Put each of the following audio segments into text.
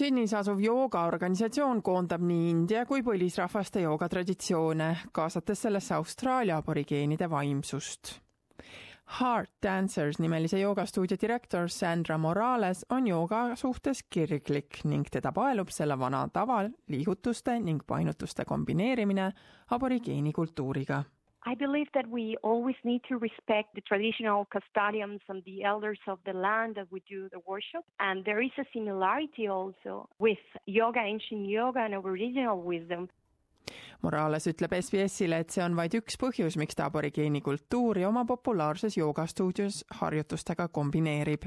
Sydneys asuv joogaorganisatsioon koondab nii India kui põlisrahvaste joogatraditsioone, kaasates sellesse Austraalia aborigeenide vaimsust. Heart Dancers nimelise joogastuudio direktor Sandra Morales on jooga suhtes kirglik ning teda paelub selle vana tava liigutuste ning painutuste kombineerimine aborigeeni kultuuriga I believe that we always need to respect the traditional custodians and the elders of the land that we do the worship. And there is a similarity also with yoga, ancient yoga and aboriginal wisdom. Morales ütleb SBS-ile, et see on vaid üks põhjus, miks ta aborigeeni kultuuri oma populaarses joogastuudios harjutustega kombineerib.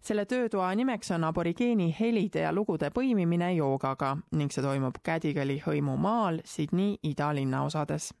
selle töötoa nimeks on aborigeeni helide ja lugude põimimine joogaga ning see toimub Kädikali hõimu maal Sydney idalinnaosades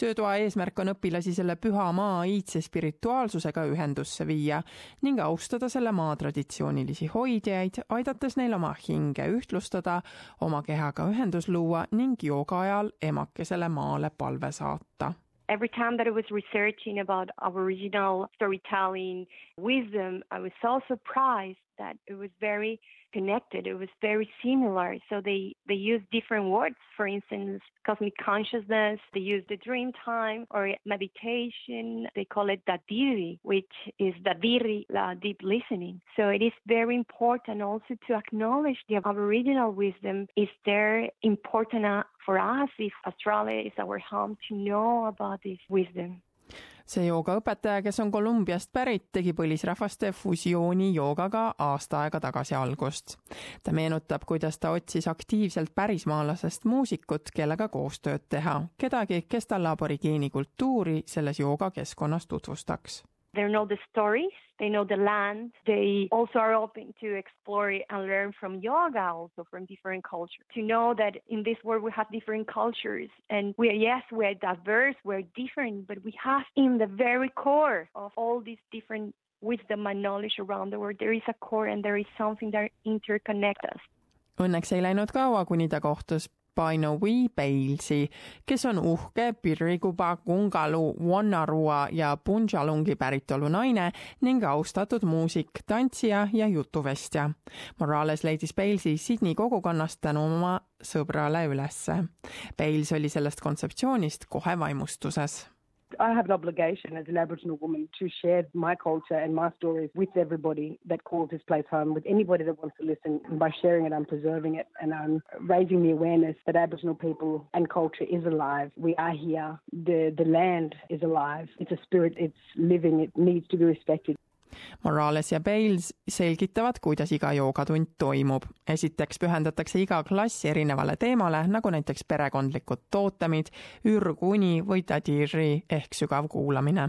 töötoa eesmärk on õpilasi selle püha maa iidse spirituaalsusega ühendusse viia ning austada selle maa traditsioonilisi hoidjaid, aidates neil oma hinge ühtlustada, oma kehaga ühendus luua ning jooga ajal emakesele maale palve saata. Every time that I was researching about Aboriginal storytelling wisdom, I was so surprised that it was very connected. It was very similar. So they, they use different words. For instance, cosmic consciousness, they use the dream time or meditation. They call it dadiri, which is dadiri, uh, deep listening. So it is very important also to acknowledge the Aboriginal wisdom. Is there important uh, for us if Australia is our home to know about this wisdom? See joogaõpetaja, kes on Kolumbiast pärit, tegi põlisrahvaste fusiooni joogaga aasta aega tagasi algust. ta meenutab, kuidas ta otsis aktiivselt pärismaalasest muusikut, kellega koostööd teha, kedagi, kes talle aborigeeni kultuuri selles joogakeskkonnas tutvustaks They know the stories, they know the land. They also are open to explore and learn from yoga, also from different cultures. To know that in this world we have different cultures, and we are yes, we are diverse, we're different, but we have in the very core of all these different wisdom and knowledge around the world, there is a core and there is something that interconnects us. Õnneks ei läinud kaua, kuni ta kohtus Painowi Palesi, kes on uhke Birriguba, Kungalu, Wonnarua ja Punjalungi päritolu naine ning austatud muusik, tantsija ja jutuvestja. Morales leidis Palesi Sydney kogukonnast tänu oma sõbrale ülesse. Pales oli sellest kontseptsioonist kohe vaimustuses I have an obligation as an Aboriginal woman to share my culture and my stories with everybody that calls this place home, with anybody that wants to listen. And by sharing it, I'm preserving it and I'm raising the awareness that Aboriginal people and culture is alive. We are here. The, the land is alive. It's a spirit, it's living, it needs to be respected. Morales ja Bales selgitavad, kuidas iga joogatund toimub. esiteks pühendatakse iga klass erinevale teemale, nagu näiteks perekondlikud tootemid, ürguni või tadiri ehk sügav kuulamine.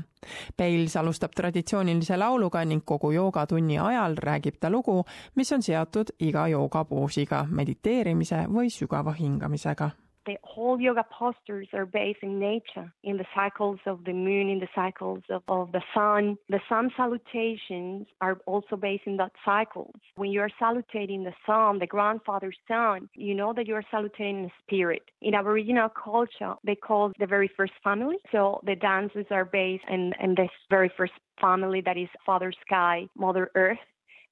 Bales alustab traditsioonilise lauluga ning kogu joogatunni ajal räägib ta lugu, mis on seotud iga joogapoosiga, mediteerimise või sügava hingamisega the whole yoga postures are based in nature, in the cycles of the moon, in the cycles of, of the sun. The sun salutations are also based in that cycles. When you are salutating the sun, the grandfather sun, you know that you are salutating the spirit. In Aboriginal culture, they call the very first family. So the dances are based in, in this very first family that is Father Sky, Mother Earth,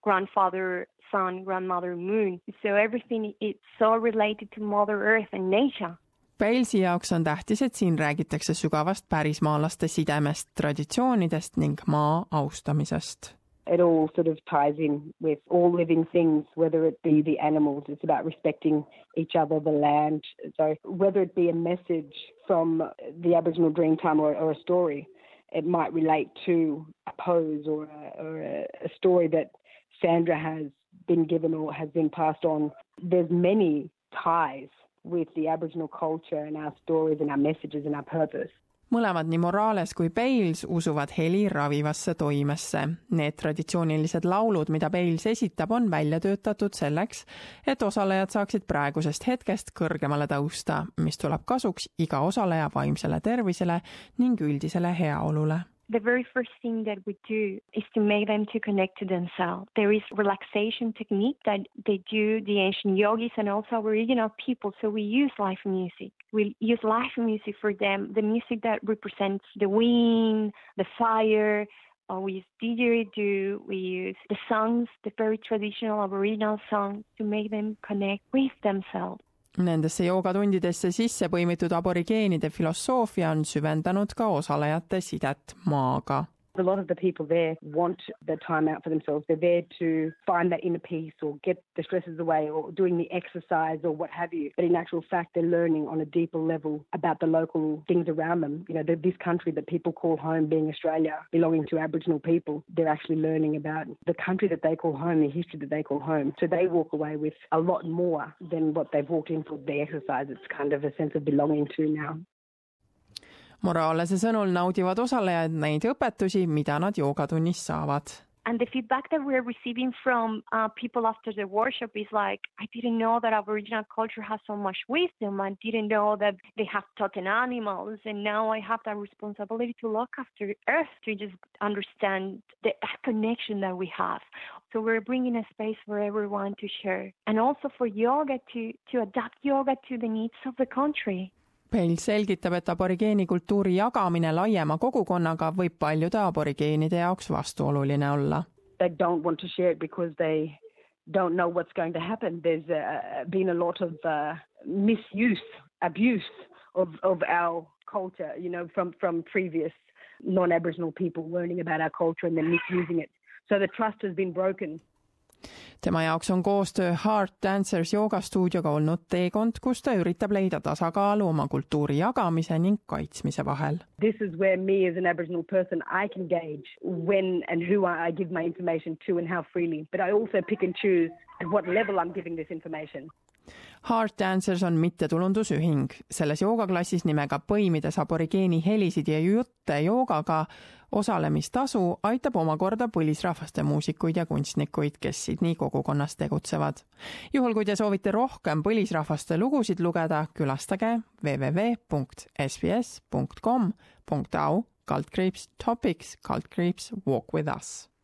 grandfather sun, grandmother moon. So everything it's so related to Mother Earth and nature. Palesi jaoks on tähtis, et siin räägitakse sügavast pärismaalaste sidemest, traditsioonidest ning maa austamisest. It all sort of ties in with all living things, whether it be the animals, it's about respecting each other, the land. So whether it be a message from the Aboriginal Dreamtime or, or a story, it might relate to a pose or a, or a, a story that Sandra has been given or has been passed on. There's many ties with the Aboriginal culture and our stories and our messages and our purpose. mõlemad, nii Morales kui Bales, usuvad heli ravivasse toimesse. Need traditsioonilised laulud, mida Bales esitab, on välja töötatud selleks, et osalejad saaksid praegusest hetkest kõrgemale tõusta, mis tuleb kasuks iga osaleja vaimsele tervisele ning üldisele heaolule the very first thing that we do is to make them to connect to themselves. There is relaxation technique that they do, the ancient yogis and also original people. So we use live music. We use live music for them, the music that represents the wind, the fire, uh, we use didgeridoo, we use the songs, the very traditional Aboriginal songs to make them connect with themselves. Nendesse joogatundidesse sisse põimitud aborigeenide filosoofia on süvendanud ka osalejate sidet maaga A lot of the people there want the time out for themselves. They're there to find that inner peace or get the stresses away or doing the exercise or what have you. But in actual fact, they're learning on a deeper level about the local things around them. You know, this country that people call home, being Australia, belonging to Aboriginal people, they're actually learning about the country that they call home, the history that they call home. So they walk away with a lot more than what they've walked in for the exercise. It's kind of a sense of belonging to now. Sõnul naudivad osalejad neid õpetusi, mida nad joogatunnis saavad. And the feedback that we're receiving from uh, people after the workshop is like, I didn't know that Aboriginal culture has so much wisdom. I didn't know that they have totem animals. And now I have that responsibility to look after Earth to just understand the, connection that we have. So we're bringing a space for everyone to share and also for yoga to, to adapt yoga to the needs of the country. Peil selgitab, et aborigeeni kultuuri jagamine laiema kogukonnaga võib paljude aborigeenide jaoks vastuoluline olla. They don't want to share it because they don't know what's going to happen. There's uh, been a lot of uh, misuse, abuse of, of our culture, you know, from, from previous non-Aboriginal people learning about our culture and then misusing it. So the trust has been broken tema jaoks on koostöö Heart Dancers joogastuudioga olnud teekond, kus ta üritab leida tasakaalu oma kultuuri jagamise ning kaitsmise vahel. This is where me as an Aboriginal person I can gauge when and who I give my information to and how freely, but I also pick and choose at what level I am giving this information. Heart Dancers on mittetulundusühing. selles joogaklassis nimega Põimides aborigeeni helisid ja jutte joogaga osalemistasu aitab omakorda põlisrahvaste muusikuid ja kunstnikuid, kes Sydney kogukonnas tegutsevad. juhul, kui te soovite rohkem põlisrahvaste lugusid lugeda, külastage www.sbs.com.au kaldkriips topics kaldkriips walk with us